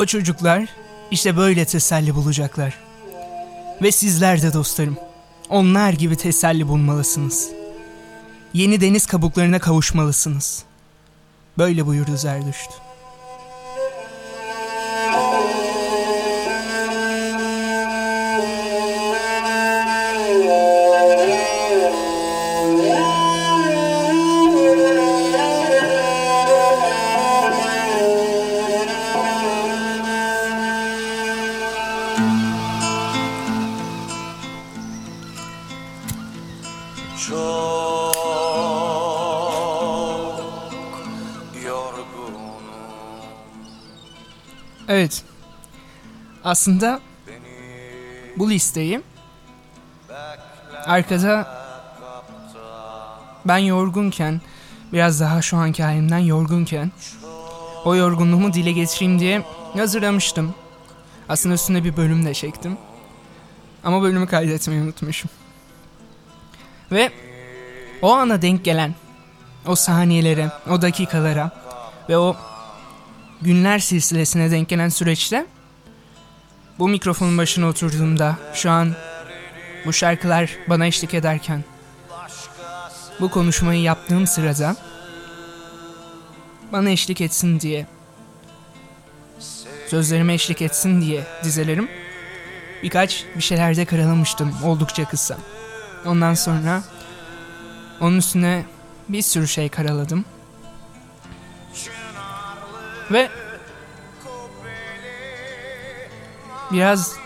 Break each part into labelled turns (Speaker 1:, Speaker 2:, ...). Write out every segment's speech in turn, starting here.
Speaker 1: O çocuklar işte böyle teselli bulacaklar. Ve sizler de dostlarım. Onlar gibi teselli bulmalısınız. Yeni deniz kabuklarına kavuşmalısınız. Böyle buyurdu Zerdüşt. Aslında bu listeyi arkada ben yorgunken biraz daha şu anki halimden yorgunken o yorgunluğumu dile getireyim diye hazırlamıştım. Aslında üstüne bir bölüm de çektim. Ama bölümü kaydetmeyi unutmuşum. Ve o ana denk gelen o saniyelere, o dakikalara ve o günler silsilesine denk gelen süreçte bu mikrofonun başına oturduğumda şu an bu şarkılar bana eşlik ederken bu konuşmayı yaptığım sırada bana eşlik etsin diye sözlerime eşlik etsin diye dizelerim birkaç bir şeylerde karalamıştım oldukça kısa. Ondan sonra onun üstüne bir sürü şey karaladım. Ve biraz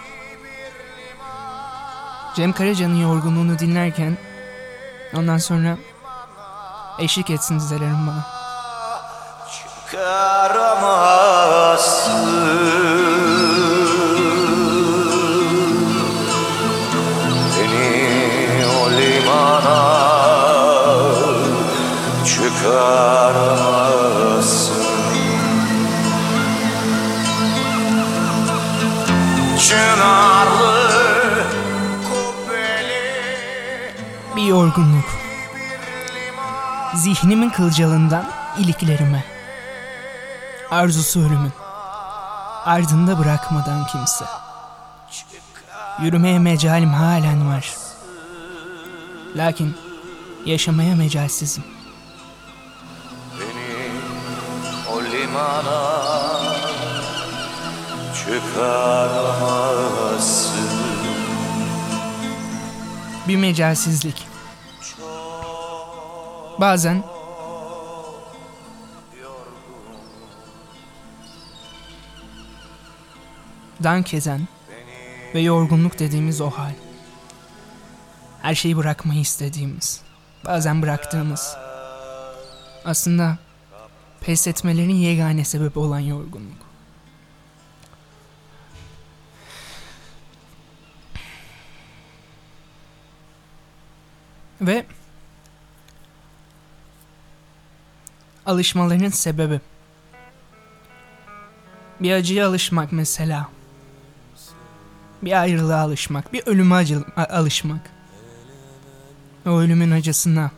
Speaker 1: Cem Karaca'nın yorgunluğunu dinlerken ondan sonra eşlik etsin dizelerim bana.
Speaker 2: Beni
Speaker 1: yorgunluk. Zihnimin kılcalından iliklerime. Arzusu ölümün. Ardında bırakmadan kimse. Yürümeye mecalim halen var. Lakin yaşamaya mecalsizim.
Speaker 2: Beni o limana çıkaramazsın
Speaker 1: Bir mecalsizlik. Bazen dank eden ve yorgunluk dediğimiz o hal. Her şeyi bırakmayı istediğimiz, bazen bıraktığımız. Aslında pes etmelerin yegane sebebi olan yorgunluk. Ve alışmaların sebebi. Bir acıya alışmak mesela. Bir ayrılığa alışmak, bir ölüme acı- alışmak. O ölümün acısına.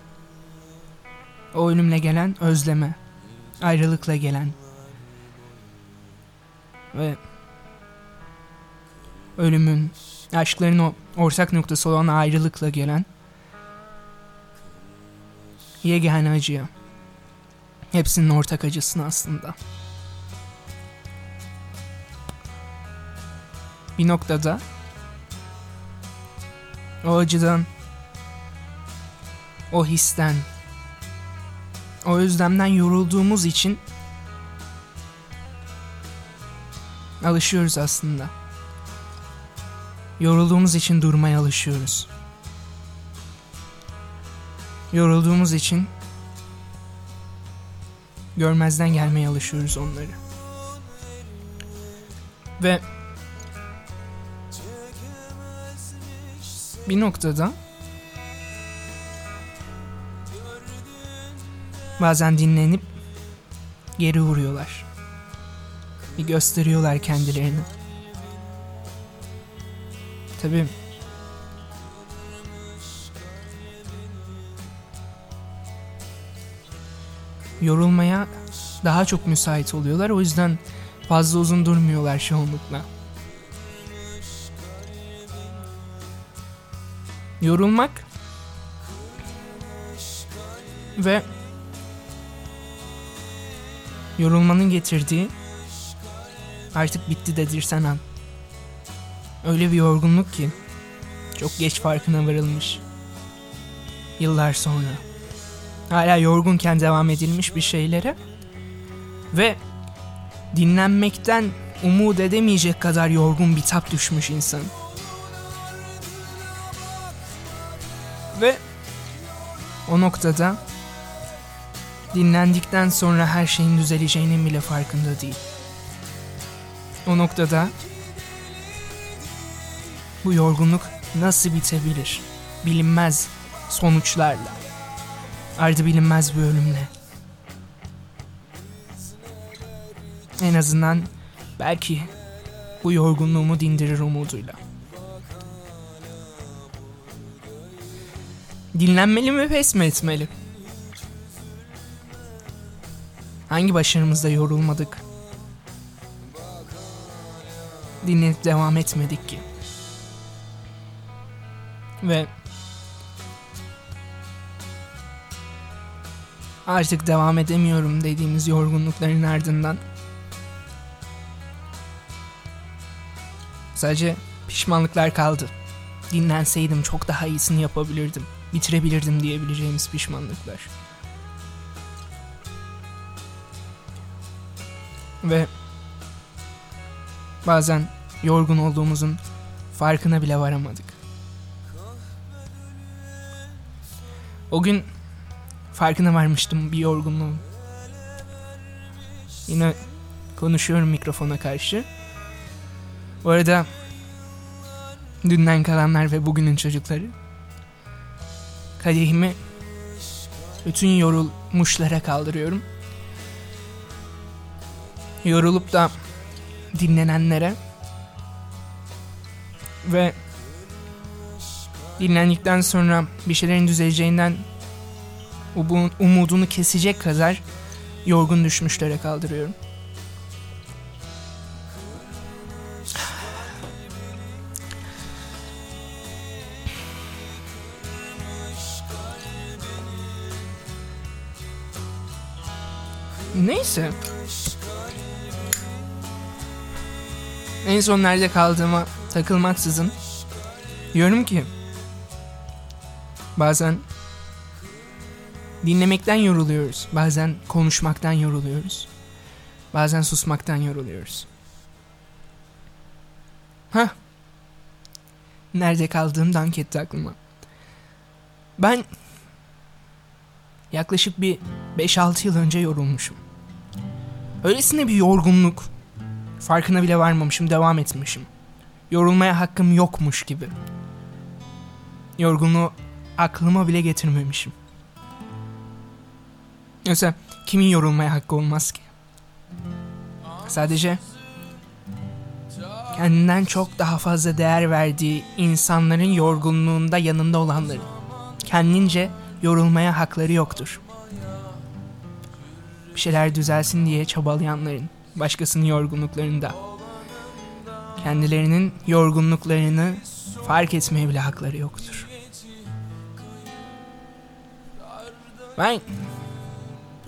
Speaker 1: O ölümle gelen özleme. Ayrılıkla gelen. Ve ölümün, aşkların o ortak noktası olan ayrılıkla gelen yegane acıya. Hepsinin ortak acısını aslında. Bir noktada o acıdan, o histen, o özlemden yorulduğumuz için alışıyoruz aslında. Yorulduğumuz için durmaya alışıyoruz. Yorulduğumuz için görmezden gelmeye alışıyoruz onları. Ve bir noktada bazen dinlenip geri vuruyorlar. Bir gösteriyorlar kendilerini. Tabii yorulmaya daha çok müsait oluyorlar. O yüzden fazla uzun durmuyorlar çoğunlukla. Yorulmak ve yorulmanın getirdiği artık bitti dedirsen an. Öyle bir yorgunluk ki çok geç farkına varılmış. Yıllar sonra. Hala yorgunken devam edilmiş bir şeylere ve dinlenmekten umut edemeyecek kadar yorgun bir tap düşmüş insan. Ve o noktada dinlendikten sonra her şeyin düzeleceğinin bile farkında değil. O noktada bu yorgunluk nasıl bitebilir? Bilinmez sonuçlarla. Ardı bilinmez bir ölümle. En azından belki bu yorgunluğumu dindirir umuduyla. Dinlenmeli mi pes mi etmeli? Hangi başarımızda yorulmadık? Dinlenip devam etmedik ki. Ve artık devam edemiyorum dediğimiz yorgunlukların ardından sadece pişmanlıklar kaldı. Dinlenseydim çok daha iyisini yapabilirdim, bitirebilirdim diyebileceğimiz pişmanlıklar. Ve bazen yorgun olduğumuzun farkına bile varamadık. O gün farkına varmıştım bir yorgunluğun. Yine konuşuyorum mikrofona karşı. Bu arada dünden kalanlar ve bugünün çocukları kadehimi bütün yorulmuşlara kaldırıyorum. Yorulup da dinlenenlere ve dinlendikten sonra bir şeylerin düzeleceğinden umudunu kesecek kadar yorgun düşmüşlere kaldırıyorum. Neyse. En son nerede kaldığıma takılmaksızın diyorum ki bazen dinlemekten yoruluyoruz. Bazen konuşmaktan yoruluyoruz. Bazen susmaktan yoruluyoruz. Ha? Nerede kaldığım dank etti aklıma. Ben yaklaşık bir 5-6 yıl önce yorulmuşum. Öylesine bir yorgunluk. Farkına bile varmamışım, devam etmişim. Yorulmaya hakkım yokmuş gibi. Yorgunluğu aklıma bile getirmemişim. Yoksa kimin yorulmaya hakkı olmaz ki? Sadece kendinden çok daha fazla değer verdiği insanların yorgunluğunda yanında olanların kendince yorulmaya hakları yoktur. Bir şeyler düzelsin diye çabalayanların başkasının yorgunluklarında kendilerinin yorgunluklarını fark etmeye bile hakları yoktur. Ben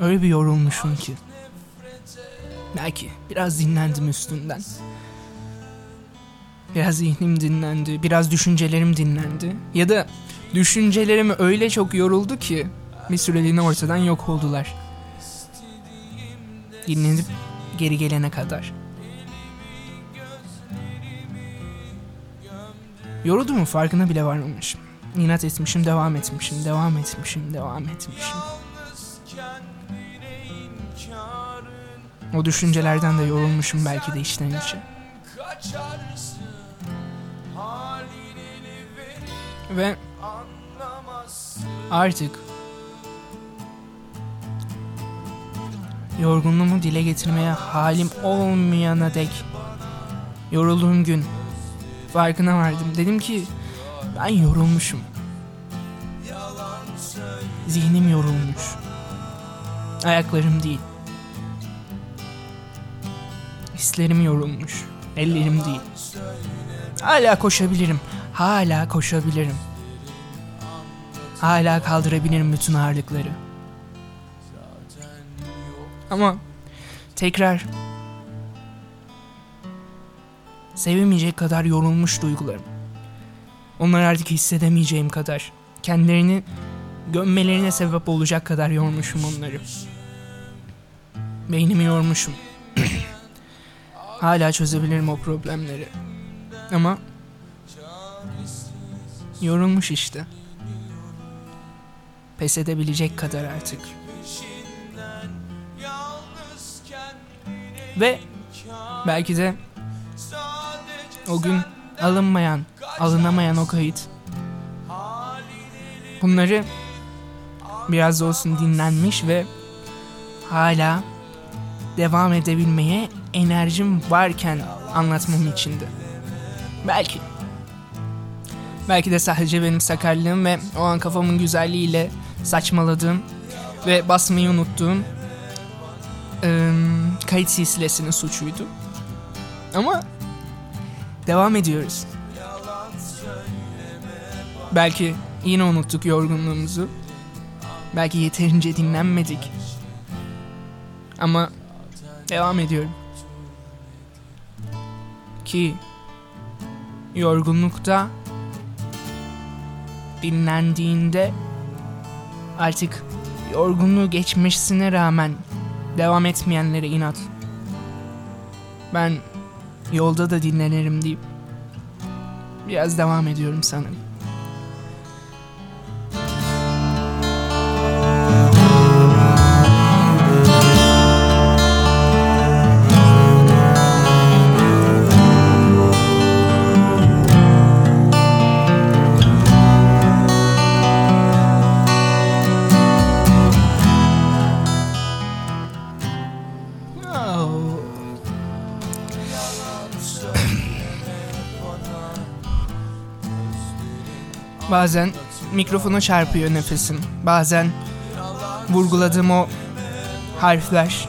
Speaker 1: öyle bir yorulmuşum ki. Belki biraz dinlendim üstünden. Biraz zihnim dinlendi, biraz düşüncelerim dinlendi. Ya da düşüncelerim öyle çok yoruldu ki bir süreliğine ortadan yok oldular. Dinlenip geri gelene kadar. Yorulduğumun farkına bile varmamışım. İnat etmişim, devam etmişim, devam etmişim, devam etmişim. O düşüncelerden de yorulmuşum belki de içten içe. Ve artık yorgunluğumu dile getirmeye halim olmayana dek yorulduğum gün farkına vardım. Dedim ki ben yorulmuşum. Zihnim yorulmuş. Ayaklarım değil. Hislerim yorulmuş. Ellerim değil. Hala koşabilirim. Hala koşabilirim. Hala kaldırabilirim bütün ağırlıkları. Ama tekrar sevemeyecek kadar yorulmuş duygularım. Onları artık hissedemeyeceğim kadar. Kendilerini gömmelerine sebep olacak kadar yormuşum onları. Beynimi yormuşum. Hala çözebilirim o problemleri. Ama yorulmuş işte. Pes edebilecek kadar artık. Ve belki de o gün alınmayan, alınamayan o kayıt. Bunları biraz da olsun dinlenmiş ve hala devam edebilmeye enerjim varken anlatmam içindi. Belki. Belki de sadece benim sakarlığım ve o an kafamın güzelliğiyle saçmaladığım ve basmayı unuttuğum ıı, kayıt silsilesinin suçuydu. Ama devam ediyoruz. Belki yine unuttuk yorgunluğumuzu. Belki yeterince dinlenmedik. Ama devam ediyorum. Ki yorgunlukta dinlendiğinde artık yorgunluğu geçmişsine rağmen devam etmeyenlere inat. Ben yolda da dinlenirim deyip biraz devam ediyorum sanırım. Bazen mikrofona çarpıyor nefesim. Bazen vurguladığım o harfler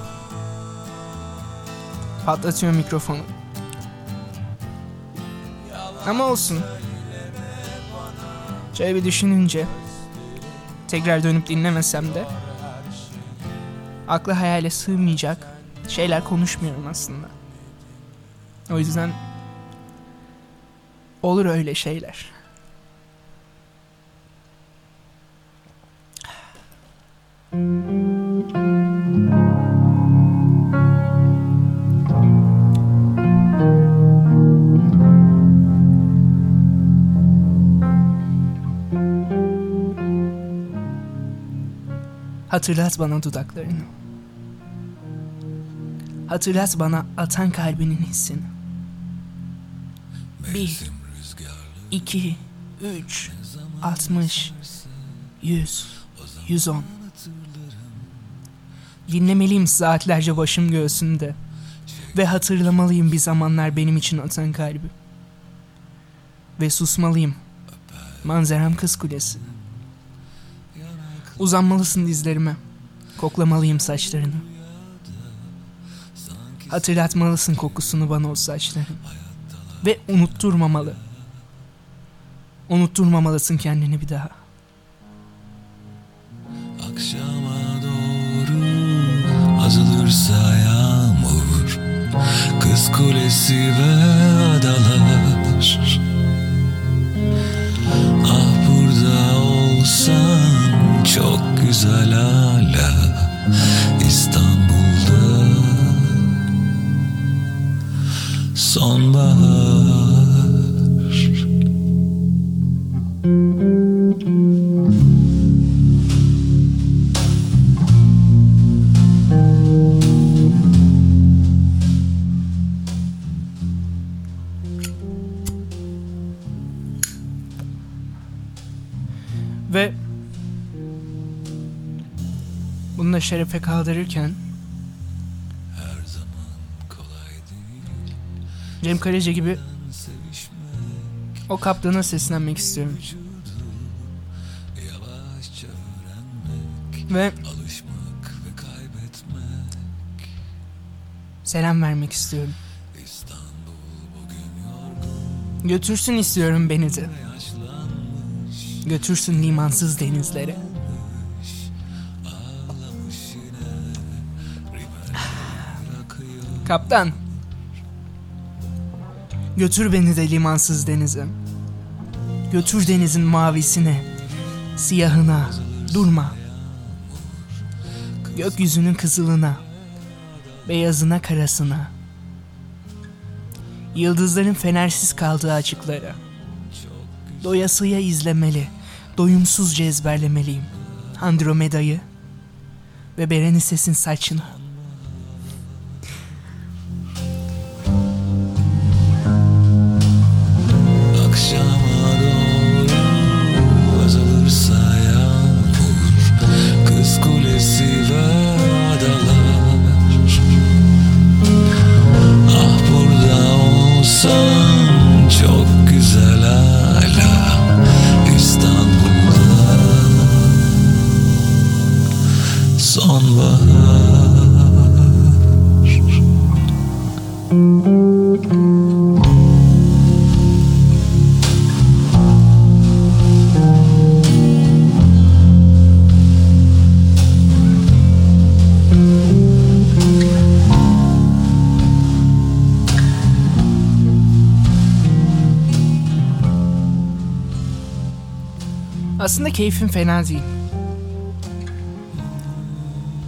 Speaker 1: patlatıyor mikrofonu. Ama olsun. Şöyle bir düşününce tekrar dönüp dinlemesem de akla hayale sığmayacak şeyler konuşmuyorum aslında. O yüzden olur öyle şeyler. Hatırlat bana dudaklarını. Hatırlat bana atan kalbinin hissini. Bir, iki, üç, altmış, yüz, yüz on. Dinlemeliyim saatlerce başım göğsümde. Ve hatırlamalıyım bir zamanlar benim için atan kalbi. Ve susmalıyım. Manzaram kız kulesi. Uzanmalısın dizlerime. Koklamalıyım saçlarını. Hatırlatmalısın kokusunu bana o saçların. Ve unutturmamalı. Unutturmamalısın kendini bir daha.
Speaker 3: Akşama azalırsa yağmur Kız kulesi ve adalar. Ah burada olsan çok güzel hala
Speaker 1: şerefe kaldırırken
Speaker 3: her zaman kolay değil
Speaker 1: Cem Karaca gibi o kaptana seslenmek istiyorum. Ve
Speaker 3: Alışmak ve kaybetmek
Speaker 1: selam vermek istiyorum. Götürsün istiyorum beni de. Götürsün limansız denizlere. Kaptan. Götür beni de limansız denize. Götür denizin mavisine, siyahına, durma. Gökyüzünün kızılına, beyazına karasına. Yıldızların fenersiz kaldığı açıklara. Doyasıya izlemeli, doyumsuzca ezberlemeliyim. Andromeda'yı ve Berenises'in saçını. Keyfim fena değil.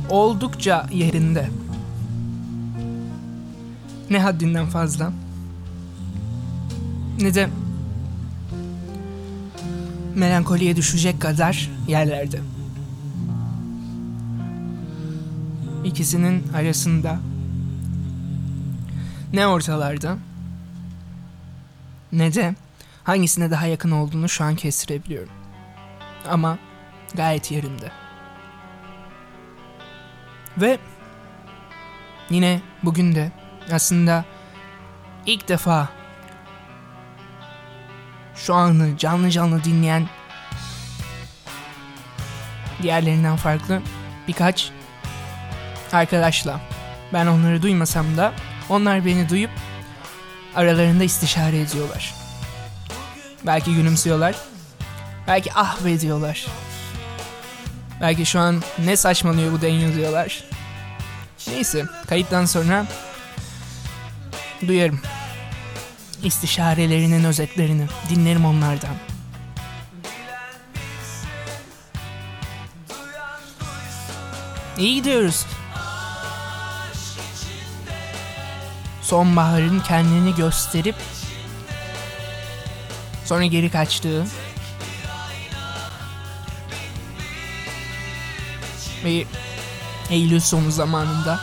Speaker 1: Oldukça yerinde. Ne haddinden fazla. Ne de melankoliye düşecek kadar yerlerde. İkisinin arasında ne ortalarda ne de hangisine daha yakın olduğunu şu an kestirebiliyorum. Ama gayet yerinde. Ve yine bugün de aslında ilk defa şu anı canlı canlı dinleyen diğerlerinden farklı birkaç arkadaşla ben onları duymasam da onlar beni duyup aralarında istişare ediyorlar. Belki gülümsüyorlar. Belki ah be diyorlar. Belki şu an ne saçmalıyor bu Daniel diyorlar. Neyse kayıttan sonra duyarım. İstişarelerinin özetlerini dinlerim onlardan. İyi gidiyoruz. Sonbaharın kendini gösterip sonra geri kaçtığı ve Eylül sonu zamanında.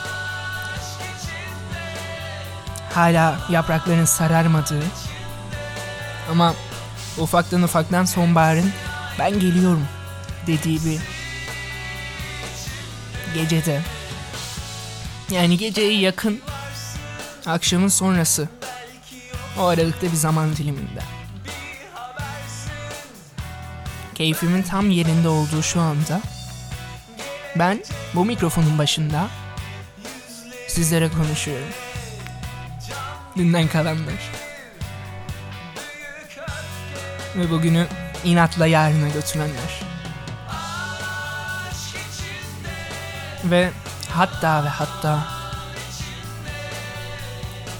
Speaker 1: Hala yaprakların sararmadığı ama ufaktan ufaktan sonbaharın ben geliyorum dediği bir gecede. Yani geceye yakın akşamın sonrası. O aralıkta bir zaman diliminde. Keyfimin tam yerinde olduğu şu anda ben bu mikrofonun başında sizlere konuşuyorum. Dünden kalanlar. Ve bugünü inatla yarına götürenler. Ve hatta ve hatta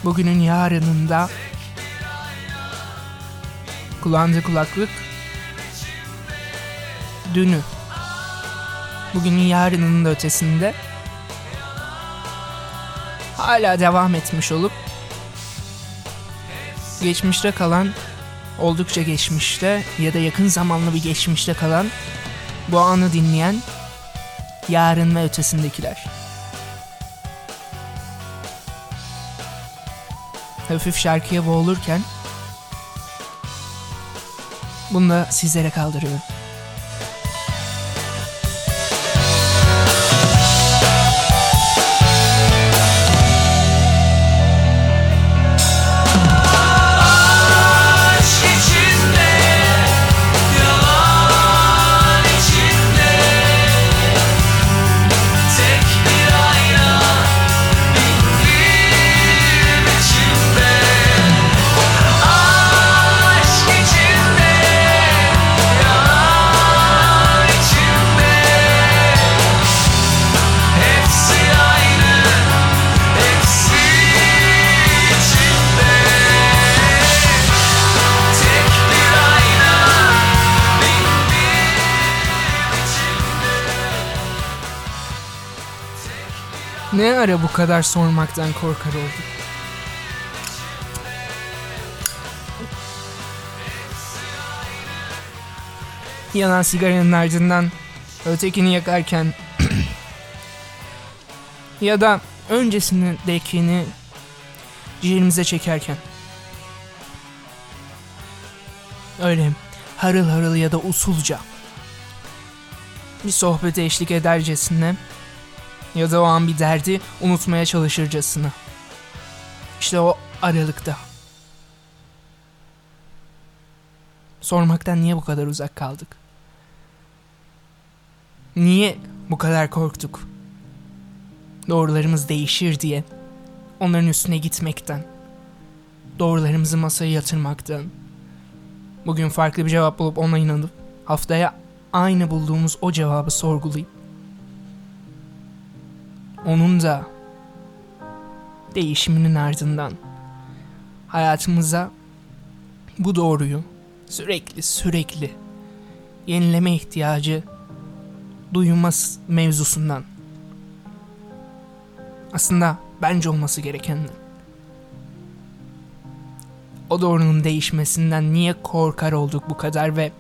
Speaker 1: bugünün yarınında kullandığı kulaklık dünü bugünün yarının da ötesinde hala devam etmiş olup geçmişte kalan oldukça geçmişte ya da yakın zamanlı bir geçmişte kalan bu anı dinleyen yarın ve ötesindekiler. Hafif şarkıya boğulurken bunu da sizlere kaldırıyorum. Ne ara bu kadar sormaktan korkar olduk? Yanan sigaranın ardından ötekini yakarken ya da öncesindekini ciğerimize çekerken öyle harıl harıl ya da usulca bir sohbete eşlik edercesine ya da o an bir derdi unutmaya çalışırcasına. İşte o aralıkta. Sormaktan niye bu kadar uzak kaldık? Niye bu kadar korktuk? Doğrularımız değişir diye. Onların üstüne gitmekten. Doğrularımızı masaya yatırmaktan. Bugün farklı bir cevap bulup ona inanıp haftaya aynı bulduğumuz o cevabı sorgulayıp onun da değişiminin ardından hayatımıza bu doğruyu sürekli sürekli yenileme ihtiyacı duyulmaz mevzusundan aslında bence olması gerekenden o doğrunun değişmesinden niye korkar olduk bu kadar ve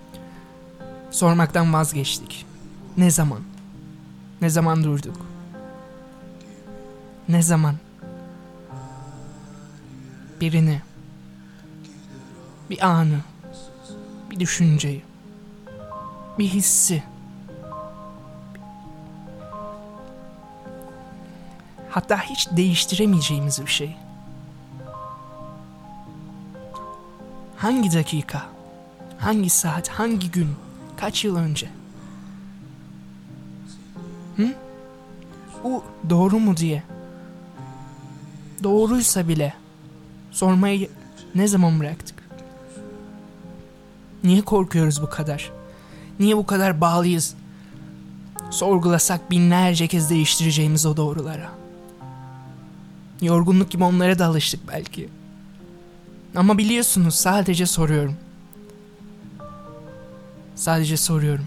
Speaker 1: sormaktan vazgeçtik. Ne zaman? Ne zaman durduk? Ne zaman? Birini, bir anı, bir düşünceyi, bir hissi, hatta hiç değiştiremeyeceğimiz bir şey. Hangi dakika, hangi saat, hangi gün, kaç yıl önce? Hı? Bu doğru mu diye. Doğruysa bile sormayı ne zaman bıraktık? Niye korkuyoruz bu kadar? Niye bu kadar bağlıyız? Sorgulasak binlerce kez değiştireceğimiz o doğrulara. Yorgunluk gibi onlara da alıştık belki. Ama biliyorsunuz sadece soruyorum. Sadece soruyorum.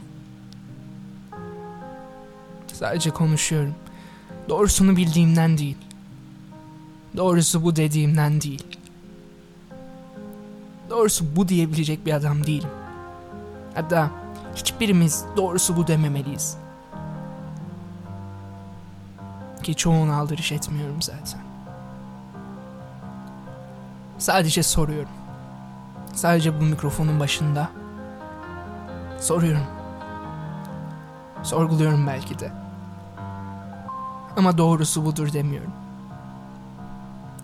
Speaker 1: Sadece konuşuyorum. Doğrusunu bildiğimden değil. Doğrusu bu dediğimden değil. Doğrusu bu diyebilecek bir adam değilim. Hatta hiçbirimiz doğrusu bu dememeliyiz. Ki çoğuna aldırış etmiyorum zaten. Sadece soruyorum. Sadece bu mikrofonun başında soruyorum. Sorguluyorum belki de. Ama doğrusu budur demiyorum.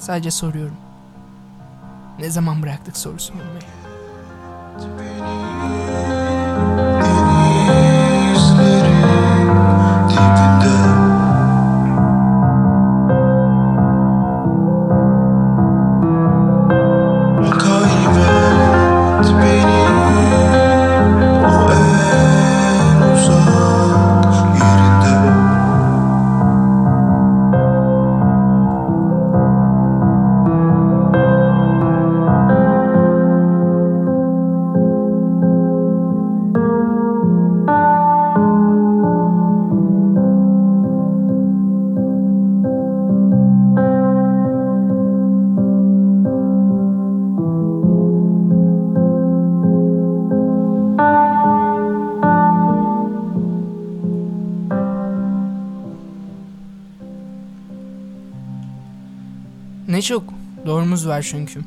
Speaker 1: Sadece soruyorum. Ne zaman bıraktık soru sormayı? Ne çok doğrumuz var çünkü.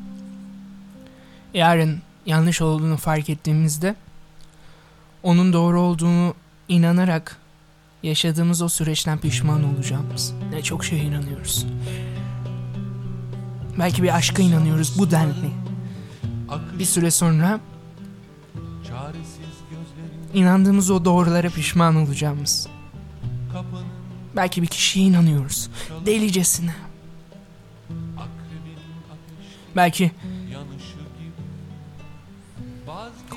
Speaker 1: Yarın yanlış olduğunu fark ettiğimizde onun doğru olduğunu inanarak yaşadığımız o süreçten pişman olacağımız ne çok şeye inanıyoruz. Belki bir aşka inanıyoruz bu denli. Bir süre sonra inandığımız o doğrulara pişman olacağımız. Belki bir kişiye inanıyoruz. Delicesine. Belki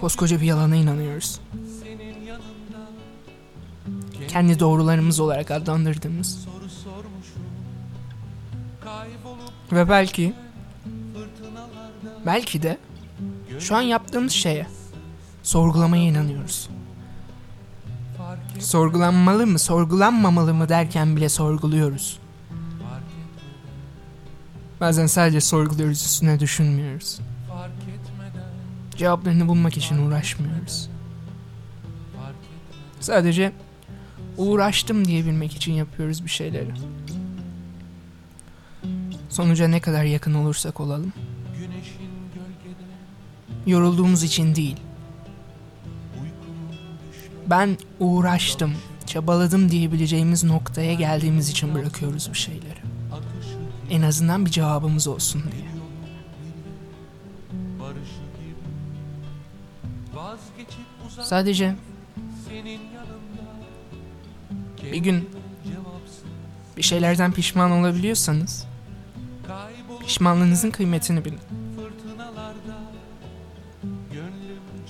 Speaker 1: koskoca bir yalana inanıyoruz. Kendi doğrularımız olarak adlandırdığımız. Ve belki belki de şu an yaptığımız şeye sorgulamaya inanıyoruz. Sorgulanmalı mı, sorgulanmamalı mı derken bile sorguluyoruz. Bazen sadece sorguluyoruz üstüne düşünmüyoruz. Cevaplarını bulmak için uğraşmıyoruz. Sadece uğraştım diyebilmek için yapıyoruz bir şeyleri. Sonuca ne kadar yakın olursak olalım. Yorulduğumuz için değil. Ben uğraştım, çabaladım diyebileceğimiz noktaya geldiğimiz için bırakıyoruz bir şeyleri. En azından bir cevabımız olsun diye. Sadece bir gün bir şeylerden pişman olabiliyorsanız pişmanlığınızın kıymetini bilin.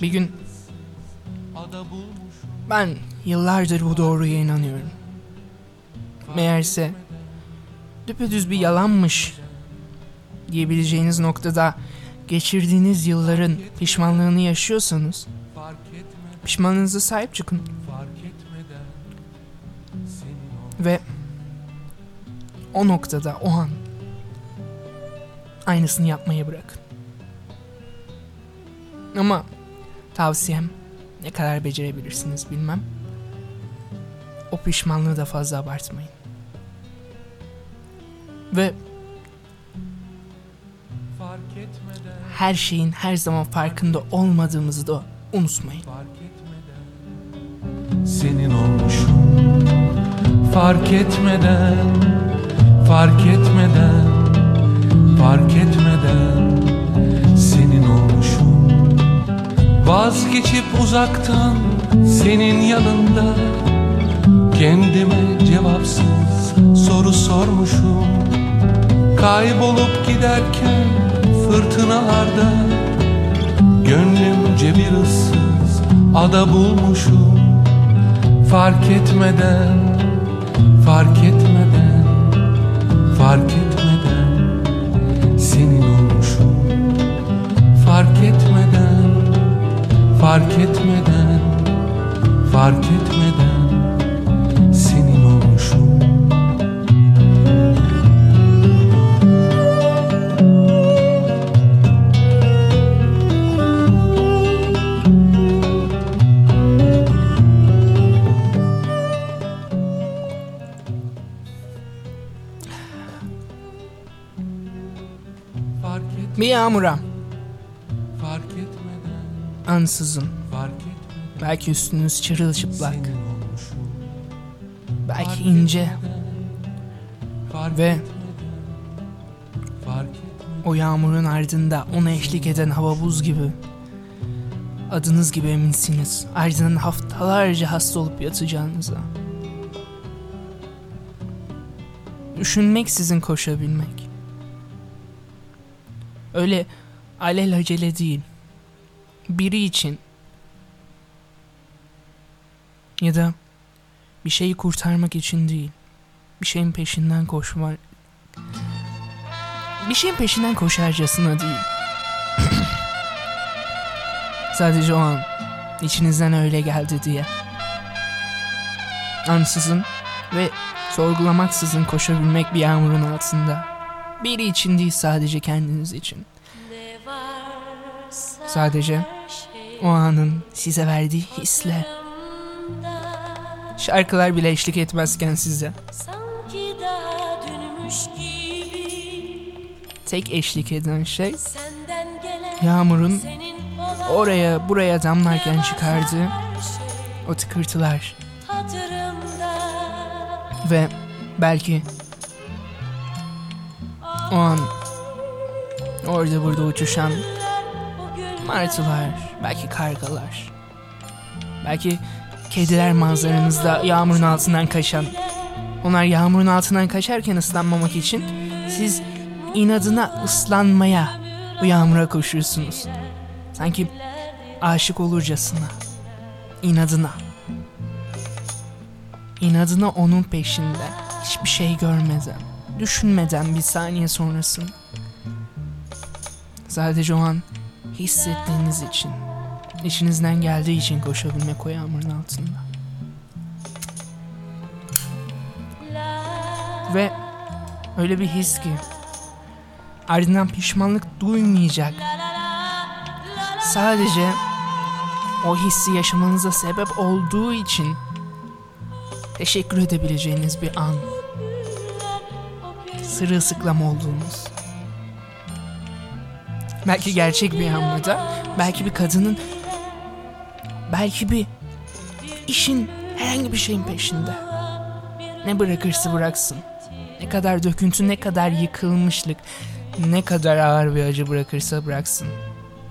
Speaker 1: Bir gün ben yıllardır bu doğruya inanıyorum. Meğerse düpedüz bir yalanmış diyebileceğiniz noktada geçirdiğiniz yılların pişmanlığını yaşıyorsanız pişmanlığınıza sahip çıkın. Ve o noktada o an aynısını yapmayı bırakın. Ama tavsiyem ne kadar becerebilirsiniz bilmem. O pişmanlığı da fazla abartmayın. Ve her şeyin her zaman farkında olmadığımızı da unutmayın.
Speaker 4: senin olmuşum. Fark etmeden, fark etmeden, fark etmeden senin olmuşum. Vazgeçip uzaktan senin yanında Kendime cevapsız soru sormuşum Kaybolup giderken fırtınalarda Gönlümce bir ıssız ada bulmuşum Fark etmeden, fark etmeden, fark etmeden senin olmuşum. Fark etmeden, fark etmeden, fark etmeden
Speaker 1: Bir yağmura.
Speaker 4: Fark etmeden,
Speaker 1: ansızın.
Speaker 4: Fark etmeden.
Speaker 1: Belki üstünüz çırılçıplak. Belki ince.
Speaker 4: Fark
Speaker 1: ve
Speaker 4: etmeden, fark etmeden.
Speaker 1: o yağmurun ardında ona eşlik eden hava buz gibi. Adınız gibi eminsiniz. Ardından haftalarca hasta olup yatacağınıza. Düşünmek sizin koşabilmek öyle alelacele değil biri için ya da bir şeyi kurtarmak için değil bir şeyin peşinden koşmak bir şeyin peşinden koşarcasına değil. Sadece o an içinizden öyle geldi diye. Ansızın ve sorgulamaksızın koşabilmek bir yağmurun altında. Biri için değil sadece kendiniz için. Sadece o anın size verdiği hisle. Şarkılar bile eşlik etmezken size. Tek eşlik eden şey yağmurun oraya buraya damlarken çıkardığı o tıkırtılar ve belki o an orada burada uçuşan martılar, belki kargalar, belki kediler manzaranızda yağmurun altından kaçan. Onlar yağmurun altından kaçarken ıslanmamak için siz inadına ıslanmaya bu yağmura koşuyorsunuz. Sanki aşık olurcasına. İnadına. İnadına onun peşinde. Hiçbir şey görmeden, düşünmeden bir saniye sonrasını. Sadece o an hissettiğiniz için, içinizden geldiği için koşabilmek o yağmurun altında. Ve öyle bir his ki Ardından pişmanlık duymayacak. Sadece o hissi yaşamanıza sebep olduğu için teşekkür edebileceğiniz bir an. Sırılsıklam olduğunuz. Belki gerçek bir anlamda, belki bir kadının, belki bir işin herhangi bir şeyin peşinde. Ne bırakırsa bıraksın. Ne kadar döküntü, ne kadar yıkılmışlık, ne kadar ağır bir acı bırakırsa bıraksın.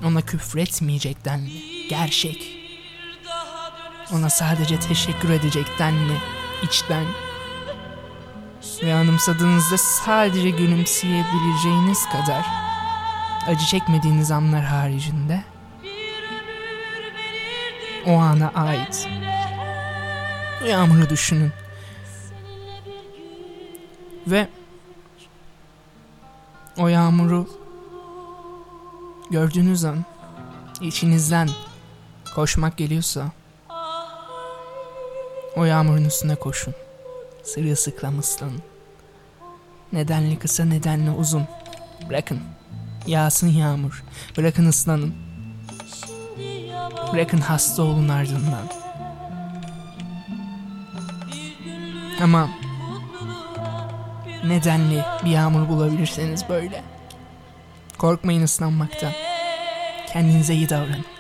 Speaker 1: Ona küfretmeyecek denli. Gerçek. Ona sadece teşekkür edecek denli. içten. Ve anımsadığınızda sadece gülümseyebileceğiniz kadar acı çekmediğiniz anlar haricinde o ana ait. Yağmuru düşünün. Ve o yağmuru gördüğünüz an içinizden koşmak geliyorsa o yağmurun üstüne koşun. Sırılsıklam ıslanın. Nedenli kısa nedenli uzun. Bırakın. Yağsın yağmur. Bırakın ıslanın. Bırakın hasta olun ardından. Ama nedenli bir yağmur bulabilirseniz böyle. Korkmayın ıslanmaktan. Kendinize iyi davranın.